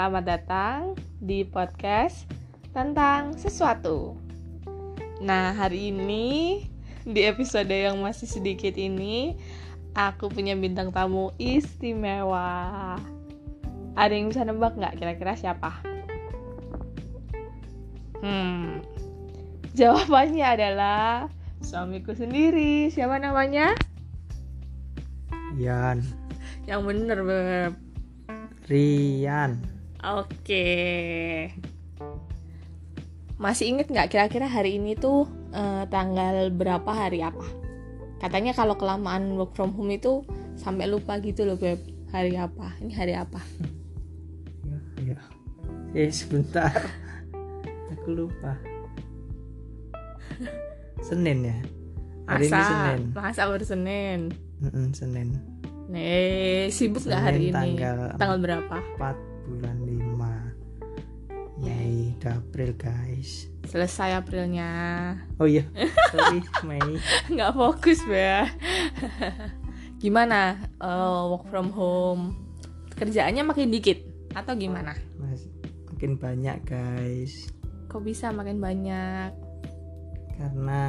Selamat datang di podcast tentang sesuatu. Nah, hari ini di episode yang masih sedikit ini aku punya bintang tamu istimewa. Ada yang bisa nebak nggak kira-kira siapa? Hmm, jawabannya adalah suamiku sendiri. Siapa namanya? Yan Yang bener, Beb. Rian Oke. Masih inget nggak kira-kira hari ini tuh eh, tanggal berapa hari apa? Katanya kalau kelamaan work from home itu sampai lupa gitu loh beb. Hari apa? Ini hari apa? ya, ya. eh sebentar aku lupa Senin ya hari ini Masa? Senin Masa baru Senin? Mm-mm, Senin Nih sibuk nggak hari ini? tanggal- Tanggal berapa? 4 bulan 5 Yay, udah April guys Selesai Aprilnya. Oh iya, sorry Mei nggak fokus ya. gimana eh, work from home? Kerjaannya makin dikit atau gimana? Mas, Makin banyak guys Kok bisa makin banyak? Karena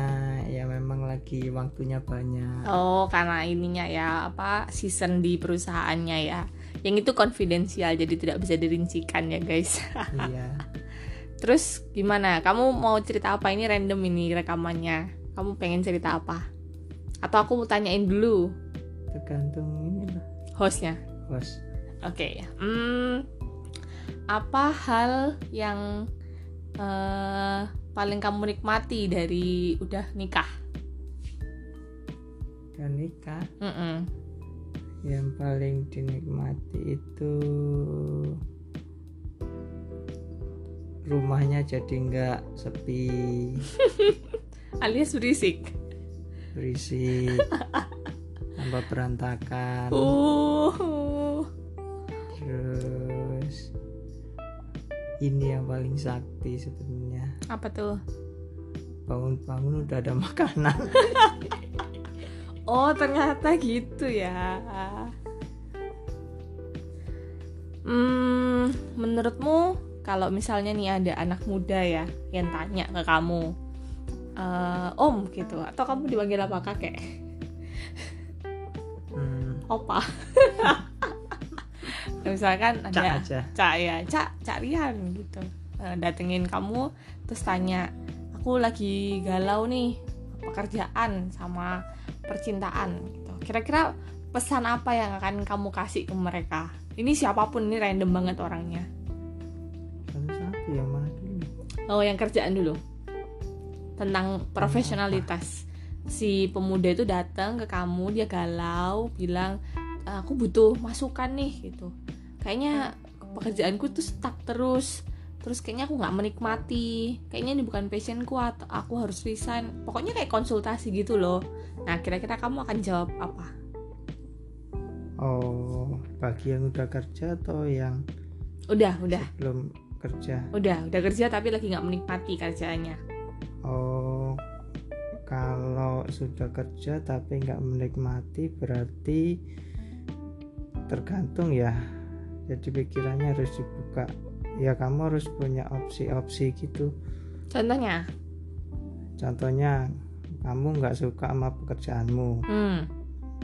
ya memang lagi waktunya banyak Oh, karena ininya ya apa season di perusahaannya ya. Yang itu konfidensial jadi tidak bisa dirincikan ya, guys. Iya Terus gimana? Kamu mau cerita apa ini random ini rekamannya? Kamu pengen cerita apa? Atau aku mau tanyain dulu Tergantung ini lah hostnya. Bos Oke. Hmm, apa hal yang eh, paling kamu nikmati dari udah nikah? Dan nikah Mm-mm. yang paling dinikmati itu rumahnya jadi nggak sepi Alias berisik. berisik tambah berantakan Uh. terus ini yang paling sakti sebenarnya Apa tuh? bangun-bangun udah ada makanan Oh ternyata gitu ya. Hmm, menurutmu kalau misalnya nih ada anak muda ya yang tanya ke kamu, "Eh, Om gitu, atau kamu dipanggil apa kakek? hmm, Opa. Misalkan cak ada aja cak ya, cak, cak Rian gitu, Eh, datengin kamu terus tanya, aku lagi galau nih pekerjaan sama percintaan gitu. Kira-kira pesan apa yang akan kamu kasih ke mereka? Ini siapa pun ini random banget orangnya. Oh, yang kerjaan dulu. Tentang profesionalitas. Si pemuda itu datang ke kamu, dia galau, bilang, "Aku butuh masukan nih." gitu. Kayaknya pekerjaanku tuh stuck terus. Terus kayaknya aku nggak menikmati. Kayaknya ini bukan passionku atau aku harus resign. Pokoknya kayak konsultasi gitu loh. Nah, kira-kira kamu akan jawab apa? oh bagi yang udah kerja atau yang Udah, udah. belum kerja Udah, udah kerja tapi lagi nggak menikmati kerjaannya. Oh, kalau sudah kerja tapi nggak menikmati berarti tergantung ya. Jadi pikirannya harus dibuka. Ya kamu harus punya opsi-opsi gitu. Contohnya, Contohnya kamu nggak suka sama pekerjaanmu, hmm,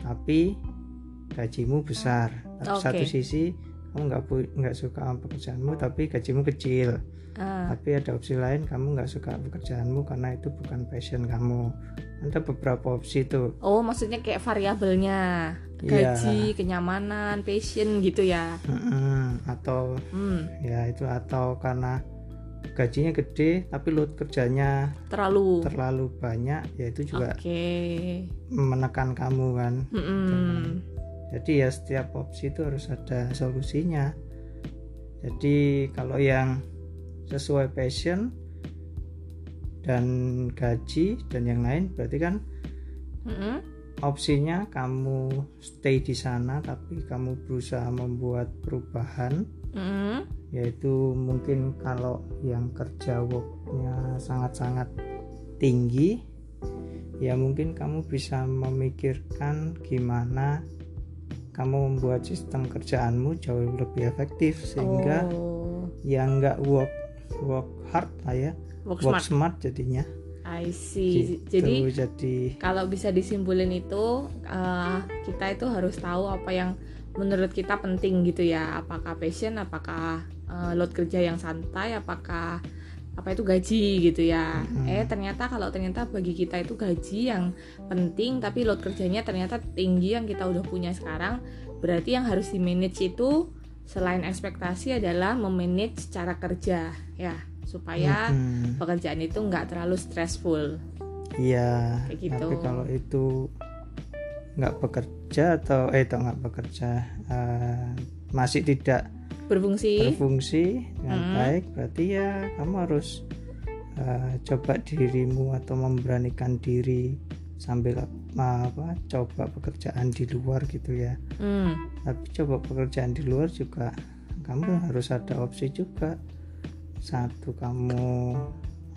tapi gajimu besar. Tapi Oke. satu sisi kamu nggak pu- nggak suka pekerjaanmu, tapi gajimu kecil. ah, tapi ada opsi lain kamu nggak suka pekerjaanmu karena itu bukan passion kamu ada beberapa opsi tuh Oh, maksudnya kayak variabelnya Iya. gaji, kenyamanan, passion gitu ya. Mm-mm. atau Hmm, ya itu atau karena gajinya gede tapi load kerjanya terlalu. terlalu banyak ya itu juga Oke. menekan kamu kan Mm-mm. Jadi ya setiap opsi itu harus ada solusinya jadi kalau yang sesuai passion dan gaji dan yang lain berarti kan Mm-mm. opsinya kamu stay di sana tapi kamu berusaha membuat perubahan Mm-mm. yaitu mungkin kalau yang kerja worknya sangat-sangat tinggi ya mungkin kamu bisa memikirkan gimana kamu membuat sistem kerjaanmu jauh lebih efektif sehingga oh, yang nggak work work hard lah ya. Work work smart. smart jadinya. I see. Gitu. jadi jadi kalau bisa disimpulin itu eh, kita itu harus tahu apa yang menurut kita penting gitu ya. Apakah passion apakah eh, load kerja yang santai apakah apa itu gaji gitu ya Mhm. eh ternyata kalau ternyata bagi kita itu gaji yang penting tapi load kerjanya ternyata tinggi yang kita udah punya sekarang berarti yang harus di manage itu selain ekspektasi adalah memanage cara kerja ya supaya Mhm. pekerjaan itu nggak terlalu stressful Iya, gitu. tapi kalau itu nggak bekerja atau eh itu nggak bekerja eh, masih tidak berfungsi berfungsi dengan Hmm. baik, berarti ya kamu harus eh, coba dirimu atau memberanikan diri sambil apa, apa coba pekerjaan di luar gitu ya. Hmm, Tapi coba pekerjaan di luar juga kamu harus ada opsi juga. Satu kamu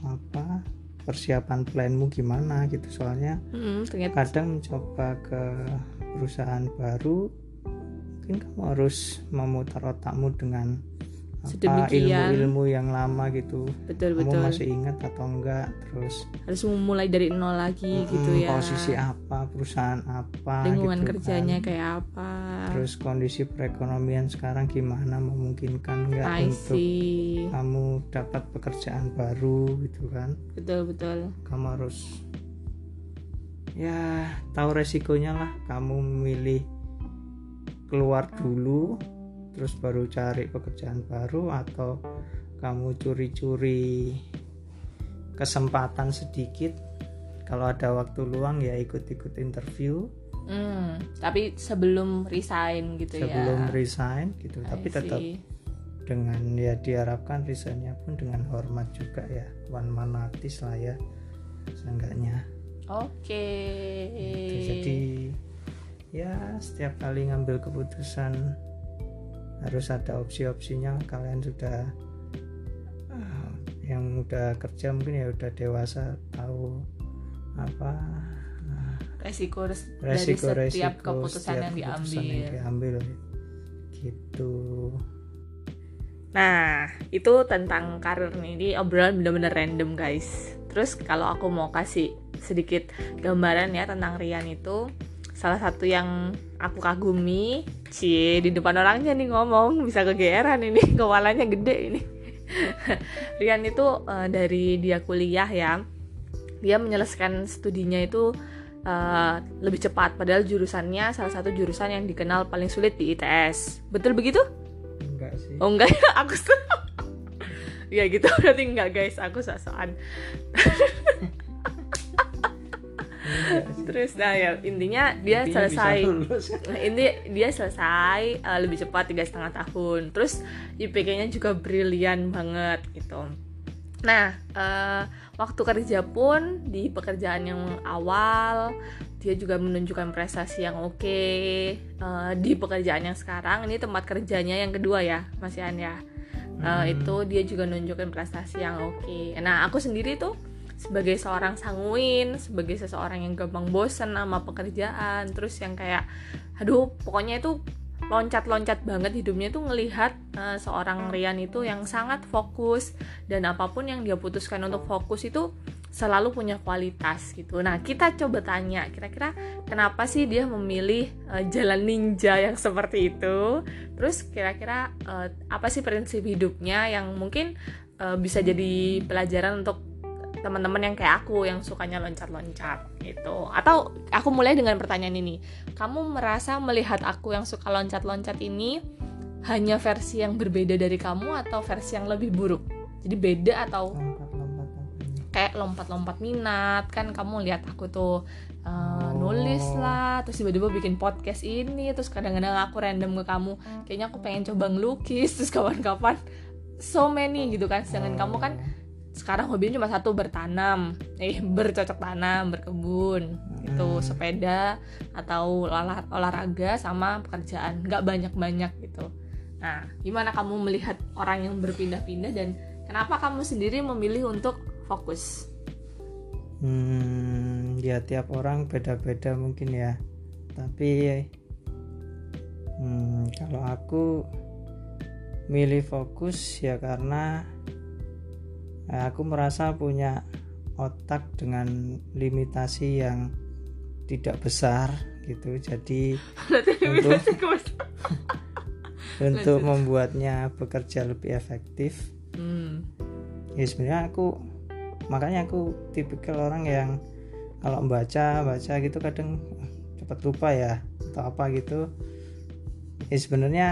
apa persiapan planmu gimana gitu soalnya mm, ternyata kadang mencoba ke perusahaan baru mungkin kamu harus memutar otakmu dengan apa ilmu-ilmu yang lama gitu. Betul kamu betul. masih ingat atau enggak? Terus harus memulai dari nol lagi gitu mm, ya. posisi apa perusahaan apa lingkungan gitu kerjanya kan. kayak apa. Terus kondisi perekonomian sekarang gimana? Memungkinkan enggak I untuk see. kamu dapat pekerjaan baru gitu kan? Betul betul. Kamu harus ya tahu resikonya lah. Kamu memilih keluar dulu terus baru cari pekerjaan baru atau kamu curi-curi kesempatan sedikit. Kalau ada waktu luang ya ikut-ikut interview. Hmm, tapi sebelum resign gitu sebelum ya resign gitu I tapi tetap see. dengan ya diharapkan resignnya pun dengan hormat juga ya. One man artist lah ya seenggaknya. Oke. Gitu. jadi ya setiap kali ngambil keputusan harus ada opsi-opsinya kalian sudah ah, yang udah kerja mungkin ya udah dewasa tahu apa ah, resiko, res- resiko dari setiap resiko keputusan setiap yang keputusan diambil yang diambil gitu Nah, itu tentang karir nih. Ini obrolan bener-bener random, guys. Terus kalau aku mau kasih sedikit gambaran ya tentang Rian itu, salah satu yang aku kagumi, cie di depan orangnya nih ngomong, bisa kegeeran ini, kepalanya gede ini. Rian itu eh, dari dia kuliah ya, dia menyelesaikan studinya itu eh, lebih cepat, padahal jurusannya salah satu jurusan yang dikenal paling sulit di ITS. Betul begitu? enggak sih Oh enggak ya, aku Ya gitu berarti enggak guys, aku sosokan. Terus nah ya intinya dia Intinya selesai. Nah, ini dia selesai uh, lebih cepat tiga setengah tahun. Terus IPK-nya juga brilian banget gitu. Nah, uh, waktu kerja pun di pekerjaan yang awal dia juga menunjukkan prestasi yang oke Uh, di pekerjaan yang sekarang ini tempat kerjanya yang kedua ya Mas Ian ya Uh, Hmm. itu dia juga nunjukin prestasi yang oke nah aku sendiri tuh sebagai seorang sanguin sebagai seseorang yang gampang bosen sama pekerjaan terus yang kayak aduh pokoknya itu loncat-loncat banget hidupnya tuh ngelihat uh, seorang Rian itu yang sangat fokus dan apa pun yang dia putuskan untuk fokus itu selalu punya kualitas gitu. Nah, kita coba tanya, kira-kira kenapa sih dia memilih uh, jalan ninja yang seperti itu? Terus kira-kira uh, apa sih prinsip hidupnya yang mungkin uh, bisa jadi pelajaran untuk teman-teman yang kayak aku yang sukanya loncat-loncat gitu. Atau aku mulai dengan pertanyaan ini. Kamu merasa melihat aku yang suka loncat-loncat ini hanya versi yang berbeda dari kamu atau versi yang lebih buruk? Jadi beda atau kayak lompat-lompat minat kan kamu lihat aku tuh uh, Oh. nulis lah terus tiba-tiba bikin podcast ini terus kadang-kadang aku random ke kamu kayaknya aku pengen coba ngelukis terus kapan-kapan so many gitu kan sedangkan kamu kan sekarang hobinya cuma satu bertanam. Eh bercocok tanam berkebun. Itu Hmm. sepeda atau olah- olahraga sama pekerjaan. Nggak banyak-banyak gitu. Nah gimana kamu melihat orang yang berpindah-pindah dan kenapa kamu sendiri memilih untuk fokus? Hmm, ya tiap orang beda-beda mungkin ya. Tapi Hmm, kalau aku milih fokus ya karena aku merasa punya otak dengan limitasi yang tidak besar gitu. Jadi untuk untuk membuatnya bekerja lebih efektif. Hmm. ya sebenarnya aku makanya aku tipikal orang yang kalau membaca baca gitu kadang cepat lupa ya atau apa gitu. Ya sebenarnya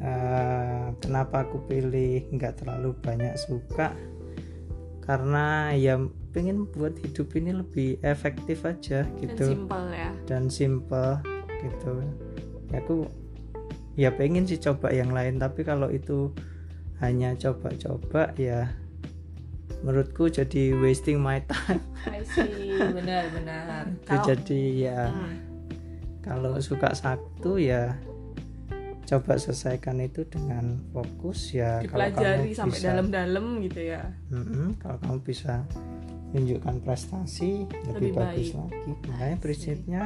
eh, kenapa aku pilih nggak terlalu banyak suka karena ya pengen buat hidup ini lebih efektif aja Dan gitu simple ya. dan simple gitu ya aku ya pengen sih coba yang lain tapi kalau itu hanya coba-coba ya menurutku jadi wasting my time I see, benar-benar. jadi ya Hmm. kalau suka satu ya coba selesaikan itu dengan fokus ya kalau dipelajari kamu sampai bisa dalam-dalam gitu ya. Mm-mm, kalau kamu bisa menunjukkan prestasi Lebih lebih, bagus baik. lagi makanya prinsipnya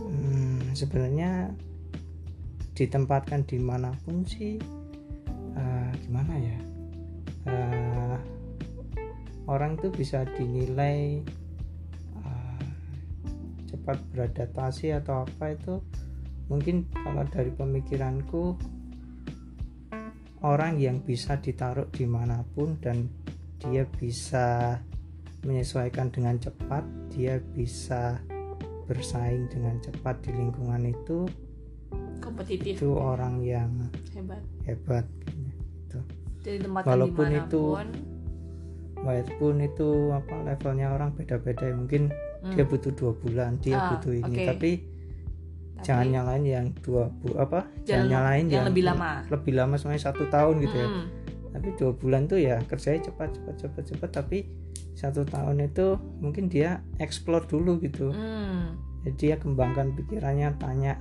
hmm, sebenarnya ditempatkan di mana pun sih eh, gimana ya Eh, orang tuh bisa dinilai eh, cepat beradaptasi atau apa itu mungkin kalau dari pemikiranku orang yang bisa ditaruh di mana pun dan dia bisa menyesuaikan dengan cepat dia bisa bersaing dengan cepat di lingkungan itu Kompetitif. itu orang yang Hebat. hebat. Gitu. Jadi tempatkan Walaupun itu- walaupun itu apa levelnya orang beda-beda mungkin hmm, dia butuh dua bulan dia Ah, butuh ini oke. tapi, tapi jangan nyalain yang dua bu apa jangan Jangan- nyalain yang lebih lama. lebih lama semuanya satu tahun gitu ya hmm, tapi dua bulan tuh ya kerjanya cepat cepat cepat cepat tapi satu tahun itu mungkin dia explore dulu gitu hmm. jadi dia kembangkan pikirannya tanya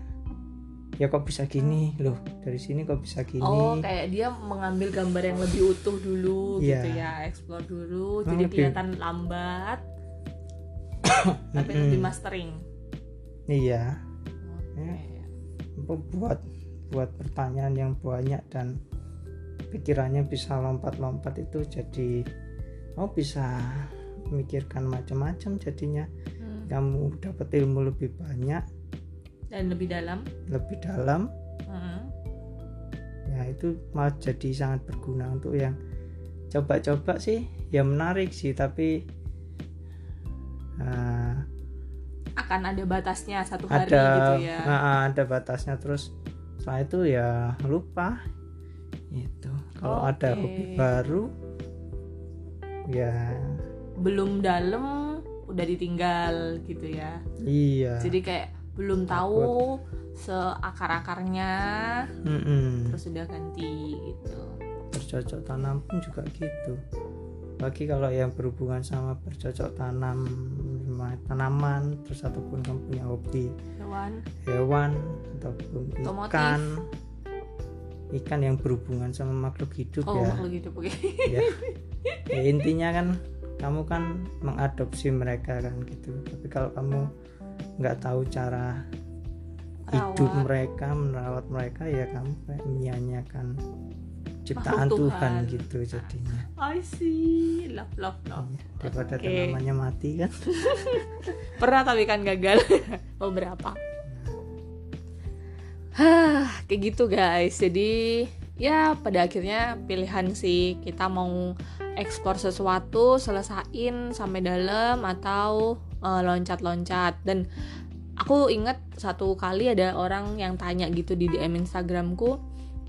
ya kok bisa gini loh dari sini kok bisa gini Oh, kayak dia mengambil gambar yang lebih utuh dulu Iya. gitu ya, explore dulu, Oh, jadi lebih- kelihatan lambat, tapi lebih mastering. iya. Ya. Buat buat pertanyaan yang banyak dan pikirannya bisa lompat-lompat itu jadi oh bisa memikirkan macam-macam jadinya Hmm. kamu dapat ilmu lebih banyak Dan lebih dalam. lebih dalam Hmm. ya itu malah jadi sangat berguna untuk yang coba-coba sih ya menarik sih tapi ah, Akan ada batasnya satu hari ada gitu ya. ah, ada batasnya terus setelah itu ya lupa itu kalau ada Oke. hobi baru ya Belum dalam, udah ditinggal gitu ya. iya Jadi kayak belum tahu seakar-akarnya, Mm-mm. terus udah ganti gitu. bercocok tanam pun juga gitu bagi kalau yang berhubungan sama bercocok tanam sama tanaman terus ataupun kamu punya hobi Hewan. hewan ataupun Otomotif. ikan ikan yang berhubungan sama makhluk hidup Oh, ya makhluk hidup oke. ya. Ya, intinya kan kamu kan mengadopsi mereka kan gitu tapi kalau kamu nggak tahu cara hidup mereka merawat mereka ya kamu kayak menyanyiakan ciptaan Tuhan. Tuhan. gitu jadinya I see. Love, love, love. daripada Oke. tanamannya mati kan Pernah tapi kan gagal beberapa. Hah, kayak gitu guys. Jadi ya pada akhirnya pilihan sih kita mau ekspor sesuatu, selesain sampai dalam atau eh, loncat-loncat. Dan aku ingat satu kali ada orang yang tanya gitu di DM Instagramku,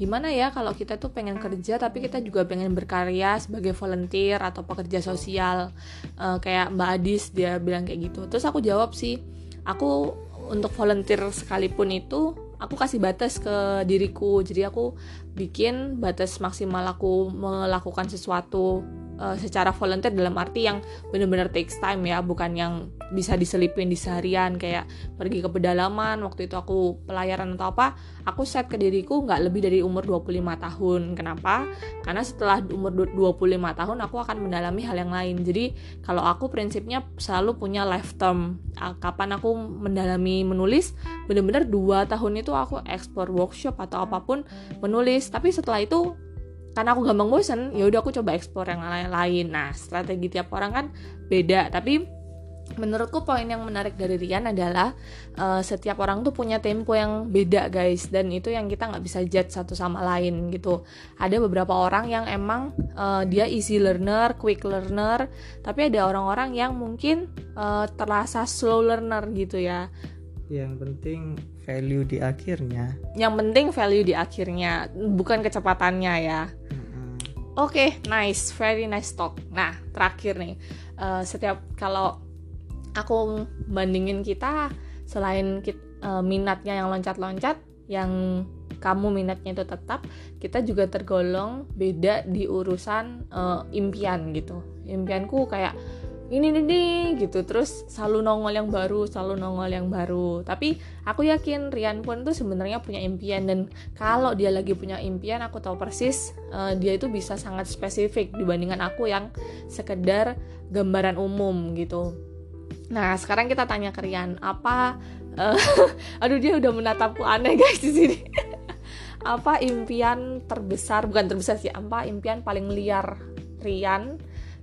gimana ya kalau kita tuh pengen kerja tapi kita juga pengen berkarya sebagai volunteer atau pekerja sosial. Eh, kayak Mbak Adis dia bilang kayak gitu. Terus aku jawab sih aku untuk volunteer sekalipun itu aku kasih batas ke diriku. Jadi aku bikin batas maksimal aku melakukan sesuatu uh, secara volunteer dalam arti yang benar-benar takes time ya bukan yang bisa diselipin di seharian kayak pergi ke pedalaman waktu itu aku pelayaran atau apa aku set ke diriku nggak lebih dari umur 25 tahun. Kenapa? Karena setelah umur 25 tahun aku akan mendalami hal yang lain. Jadi kalau aku prinsipnya selalu punya lifetime kapan aku mendalami menulis benar-benar dua tahun itu aku explore workshop atau apa pun menulis. Tapi setelah itu karena aku gampang bosen ya udah aku coba eksplor yang lain-lain nah strategi tiap orang kan beda. Tapi menurutku poin yang menarik dari Rian adalah uh, setiap orang tuh punya tempo yang beda guys. Dan itu yang kita nggak bisa judge satu sama lain gitu. Ada beberapa orang yang emang uh, dia easy learner quick learner. Tapi ada orang-orang yang mungkin uh, terasa slow learner gitu ya. Yang penting value di akhirnya. Yang penting value di akhirnya bukan kecepatannya ya. Mm-hmm. oke okay, nice. Very nice talk. Nah terakhir nih. Uh, setiap kalau aku bandingin kita selain kita, uh, eh, minatnya yang loncat-loncat yang kamu minatnya itu tetap kita juga tergolong beda di urusan uh, impian gitu. Impianku kayak ini nih, nih gitu. Terus selalu nongol yang baru selalu nongol yang baru. Tapi aku yakin Rian pun tuh sebenarnya punya impian. Dan kalau dia lagi punya impian aku tahu persis uh, dia itu bisa sangat spesifik dibandingkan aku yang sekedar gambaran umum gitu. Nah sekarang kita tanya ke Rian apa uh, aduh dia udah menatapku aneh guys di sini. Apa impian terbesar bukan terbesar sih apa impian paling liar Rian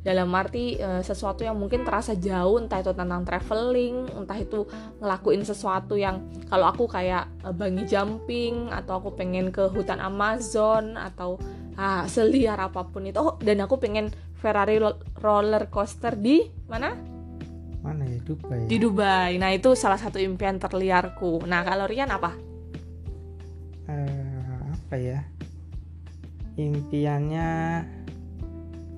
dalam arti e, sesuatu yang mungkin terasa jauh entah itu tentang traveling entah itu ngelakuin sesuatu yang kalau aku kayak e, bangi jumping atau aku pengen ke hutan Amazon atau ah, seliar apa pun itu oh, dan aku pengen Ferrari roller coaster di mana? Mana ya? Dubai di Dubai. Nah itu salah satu impian terliarku. Nah kalau Rian apa? Uh, apa ya? Impiannya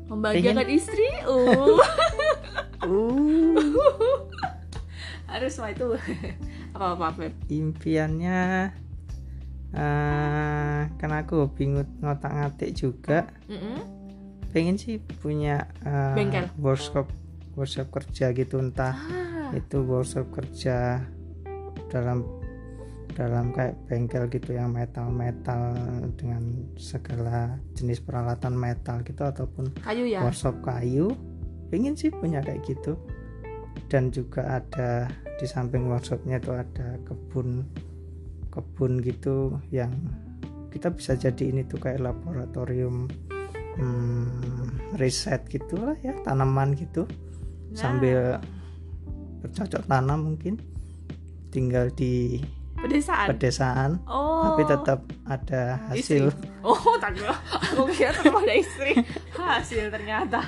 membahagiakan Pengen... istri uh uh harus mah itu apa apa Beb? impiannya uh, karena aku hobi ngotak ngatik juga mm -hmm. pengen sih punya uh, Bengkel. workshop workshop kerja gitu entah ah. itu workshop kerja dalam dalam kayak bengkel gitu yang metal-metal dengan segala jenis peralatan metal gitu ataupun kayu ya? workshop kayu. Pengen sih punya kayak gitu. Dan juga ada di samping workshopnya itu ada kebun kebun gitu yang kita bisa jadi ini tuh kayak laboratorium hmm, riset gitulah ya tanaman gitu. Nah. sambil bercocok tanam mungkin. Tinggal di pedesaan pedesaan oh. tapi tetap ada hasil istri. oh tak aku kira tetap ada istri hasil ternyata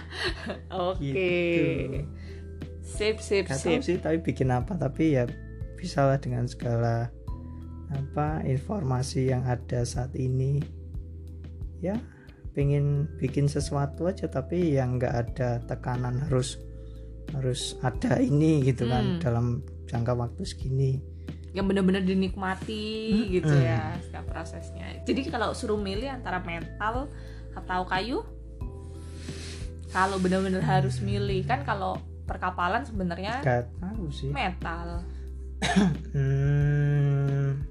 oke okay. gitu. sip sip Gak sip sih tapi bikin apa tapi ya bisa lah dengan segala apa informasi yang ada saat ini ya pengen bikin sesuatu aja tapi yang nggak ada tekanan harus harus ada ini gitu kan hmm. dalam jangka waktu segini yang benar-benar dinikmati hmm. gitu ya setiap prosesnya jadi kalau suruh milih antara metal atau kayu kalau benar-benar harus milih kan kalau perkapalan sebenarnya tahu sih metal hmm.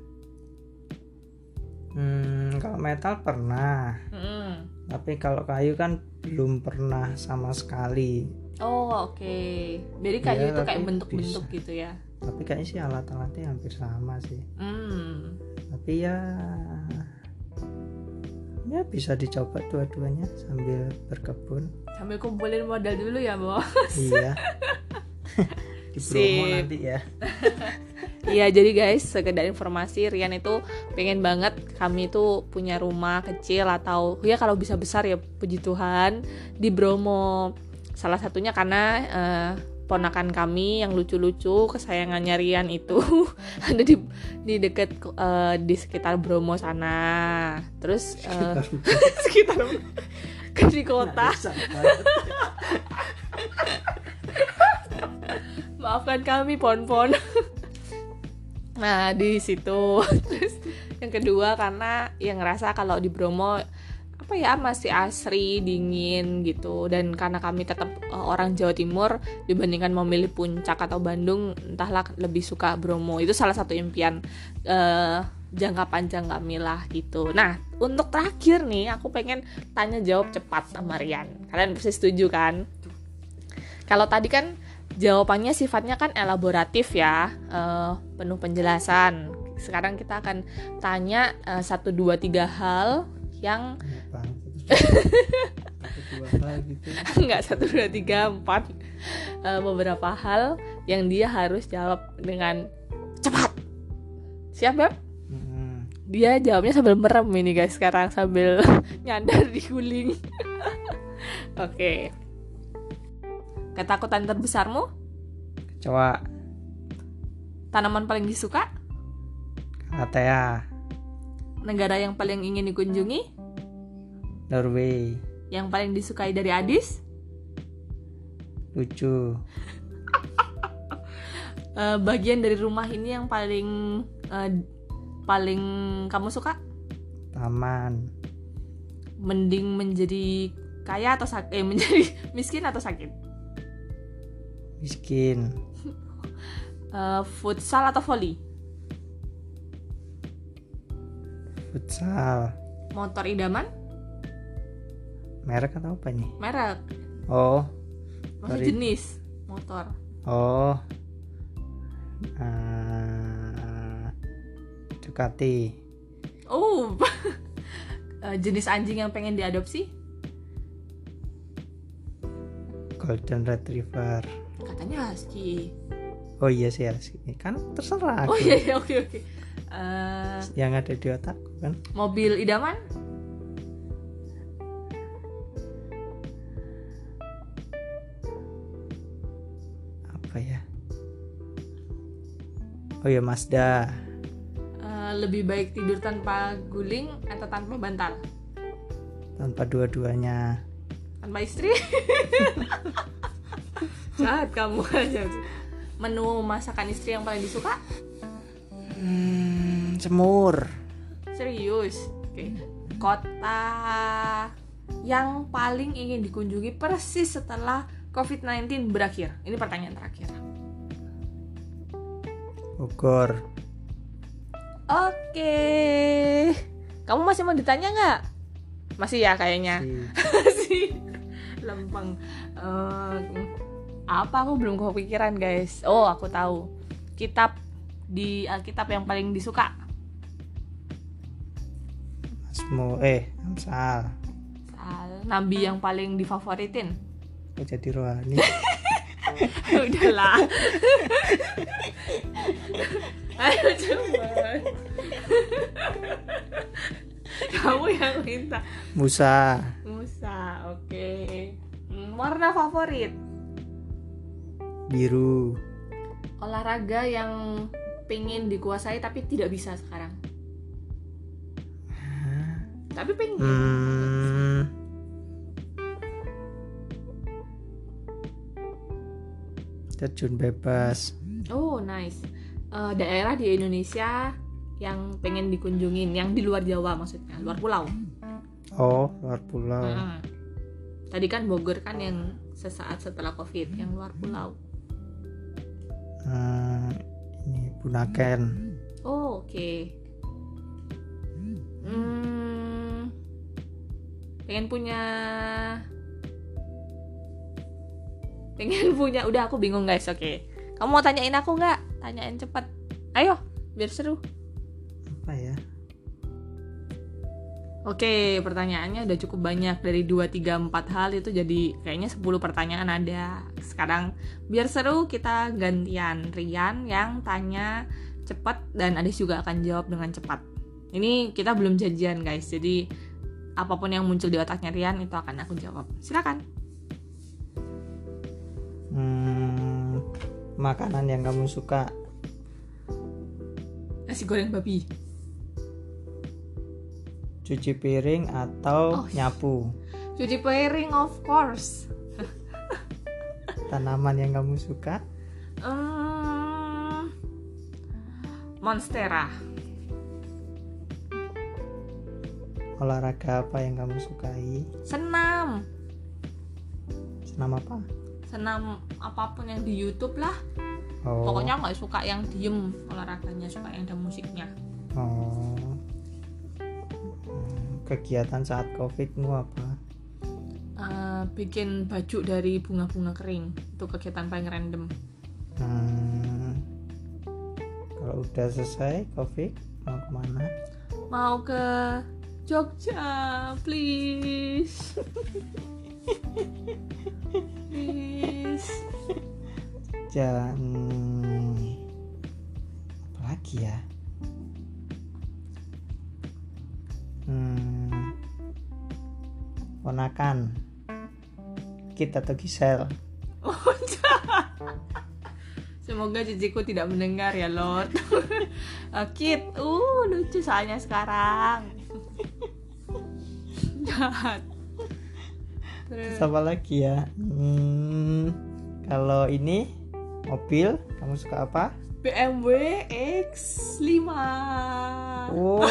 Hmm, kalau metal pernah hmm. tapi kalau kayu kan belum pernah sama sekali. Oh oke. Okay. jadi kayu ya, itu kayak bentuk-bentuk gitu ya? Tapi kayaknya sih alat-alatnya hampir sama sih. Mm. tapi ya ya bisa dicoba dua-duanya sambil berkebun. Sambil kumpulin modal dulu ya bos. Iya. Di promo nanti ya Iya jadi guys sekedar informasi Rian itu pengen banget kami itu punya rumah kecil atau ya kalau bisa besar ya puji Tuhan di Bromo. Salah satunya karena uh, ponakan kami yang lucu-lucu kesayangannya Rian itu ada di di dekat uh, di sekitar Bromo sana. Terus uh, sekitar di kota. Maafkan kami pon-pon nah di situ. Terus yang kedua karena yang ngerasa kalau di Bromo apa ya masih asri dingin gitu. Dan karena kami tetap uh, orang Jawa Timur dibandingkan memilih puncak atau Bandung entahlah lebih suka Bromo. Itu salah satu impian uh, jangka panjang kami lah gitu. Nah untuk terakhir nih aku pengen tanya jawab cepat sama Rian. Kalian pasti setuju kan? Kalau tadi kan jawabannya sifatnya kan elaboratif ya uh, penuh penjelasan. Sekarang kita akan tanya satu dua tiga hal yang nggak satu dua tiga empat. Uh, beberapa hal yang dia harus jawab dengan cepat. Siap beb? Hmm. dia jawabnya sambil merem ini guys sekarang sambil nyandar di guling. Oke. okay. Ketakutan terbesarmu coba tanaman paling disuka Atea Negara yang paling ingin dikunjungi? Norway. Yang paling disukai dari Adis? Lucu. uh, bagian dari rumah ini yang paling uh, paling kamu suka? Taman. Mending menjadi kaya atau sakit? Eh, menjadi miskin atau sakit? Miskin. uh, futsal atau volley? futsal. Motor idaman? Merek atau apa nih merek. Oh. Maksudnya jenis motor? Oh. Uh, Ducati. Oh. Eh, jenis anjing yang pengen diadopsi? Golden Retriever katanya husky oh iya sih husky kan terserah oh iya, iya oke oke. Uh, yang ada di otakku kan? mobil idaman? Apa ya? Oh ya Mazda. Uh, lebih baik tidur tanpa guling atau tanpa bantal? Tanpa dua-duanya. Tanpa istri jahat kamu aja menu masakan istri yang paling disuka Hmm, semur. Serius. Oke. Okay. Kota yang paling ingin dikunjungi persis setelah COVID-19 berakhir. Ini pertanyaan terakhir. Bogor. Oke. Kamu masih mau ditanya nggak? Masih ya kayaknya. Masih. Lempeng. Uh, apa aku belum kepikiran guys. Oh aku tahu. Kitab di Alkitab yang paling disuka? Asmo eh Amsal. Amsal. Nabi yang paling difavoritin? Oh, jadi rohani. Udahlah. Ayo coba. Kamu yang minta. Musa. Musa, oke. Okay. Hmm, warna favorit? Biru. Olahraga yang pengen dikuasai tapi tidak bisa sekarang. Tapi pengen hmm. terjun bebas. Oh nice. Uh, daerah di Indonesia yang pengen dikunjungin yang di luar Jawa maksudnya luar pulau. Oh luar pulau. Hmm. tadi kan Bogor kan yang sesaat setelah covid yang luar pulau hmm, ini Bunaken. Oh, oke. Okay. hmm, pengen punya pengen punya udah aku bingung guys oke. Okay. kamu mau tanyain aku nggak? Tanyain cepet ayo biar seru. Apa ya Oke, pertanyaannya udah cukup banyak dari 2 3 4 hal itu jadi kayaknya 10 pertanyaan ada. Sekarang biar seru kita gantian Rian yang tanya cepat dan Adis juga akan jawab dengan cepat. Ini kita belum janjian guys. Jadi apa pun yang muncul di otaknya Rian itu akan aku jawab. Silakan. Hmm, makanan yang kamu suka? Nasi goreng babi cuci piring atau oh, nyapu. Cuci piring of course. Tanaman yang kamu suka? Um, monstera. Olahraga apa yang kamu sukai? Senam. Senam apa? Senam apa pun yang di YouTube lah. Oh. Pokoknya nggak suka yang diem olahraganya suka yang ada musiknya. Oh kegiatan saat covidmu apa? Eh, bikin baju dari bunga-bunga kering itu kegiatan paling random. Hmm, kalau udah selesai covid mau ke mana? Mau ke Jogja please. Please. Jalan apa lagi ya ponakan kita atau Gisel. Semoga ciciku tidak mendengar ya Lord. Eh, Kit, uh lucu soalnya sekarang. Jahat. Terus apa lagi ya hmm, kalau ini mobil kamu suka apa BMW X5. oh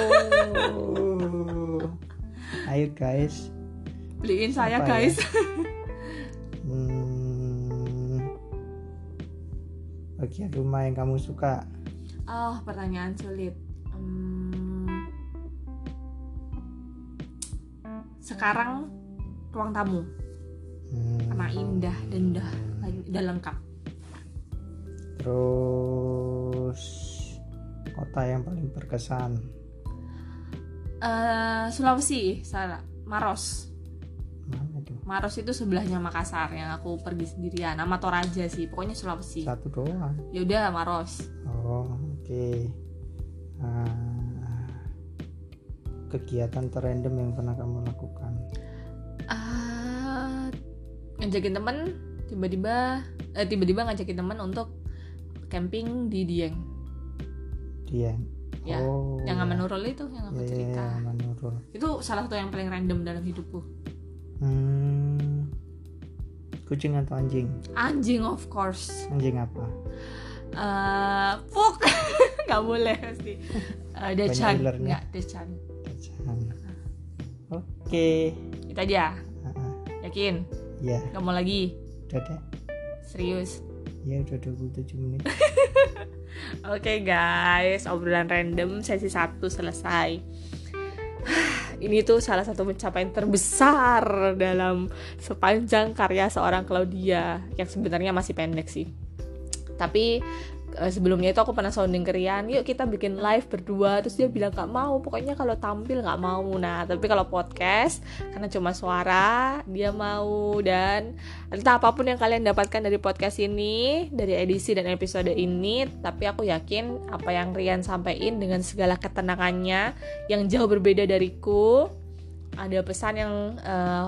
ayo guys Beliin saya Apa ya? guys. hmm, bagian rumah yang kamu suka Oh, pertanyaan sulit. Hmm, sekarang ruang tamu Hmm, karena indah dan udah udah lengkap. terus kota yang paling berkesan Eh, Sulawesi, salah. Maros. Mana tuh Maros itu sebelahnya Makassar yang aku pergi sendirian. Nama Toraja sih, pokoknya Sulawesi. satu doang Ya udah Maros. oh oke Ah, kegiatan terrandom yang pernah kamu lakukan Ah, ngajakin temen tiba-tiba eh, tiba-tiba ngajakin temen untuk camping di Dieng. dia Ya, oh yang ya. Aman Nurul itu yang aku Ya, cerita. ya. Itu salah satu yang paling random dalam hidupku. Hmm, kucing atau anjing Anjing of course. anjing apa Eh, Puk. nggak boleh pasti. Uh, Dechan, ularnya. nggak Dechan. Kacang. oke Itu aja. Ah, ah. Yakin? ya Gak mau lagi? udah deh Serius? ya udah 27 menit Oke guys, obrolan random sesi 1 selesai. Ini tuh salah satu pencapaian terbesar dalam sepanjang karya seorang Claudia yang sebenarnya masih pendek sih. Tapi eh, sebelumnya itu aku pernah sounding ke Rian, yuk kita bikin live berdua. Terus dia bilang gak mau, pokoknya kalau tampil gak mau. Nah, tapi kalau podcast karena cuma suara, dia mau dan entah apa pun yang kalian dapatkan dari podcast ini, dari edisi dan episode ini, tapi aku yakin apa yang Rian sampaikan dengan segala ketenangannya yang jauh berbeda dariku, ada pesan yang eh,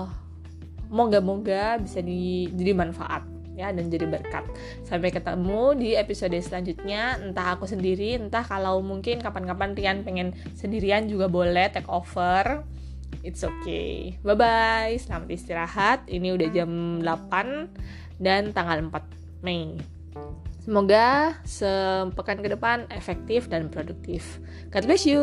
moga-moga bisa di, jadi manfaat ya dan jadi berkat. Sampai ketemu di episode selanjutnya, entah aku sendiri, entah kalau mungkin kapan-kapan Rian pengen sendirian juga boleh take over. It's okay. Bye bye. Selamat istirahat. Ini udah jam 8 dan tanggal 4 Mei. Semoga sepekan ke depan efektif dan produktif. God bless you.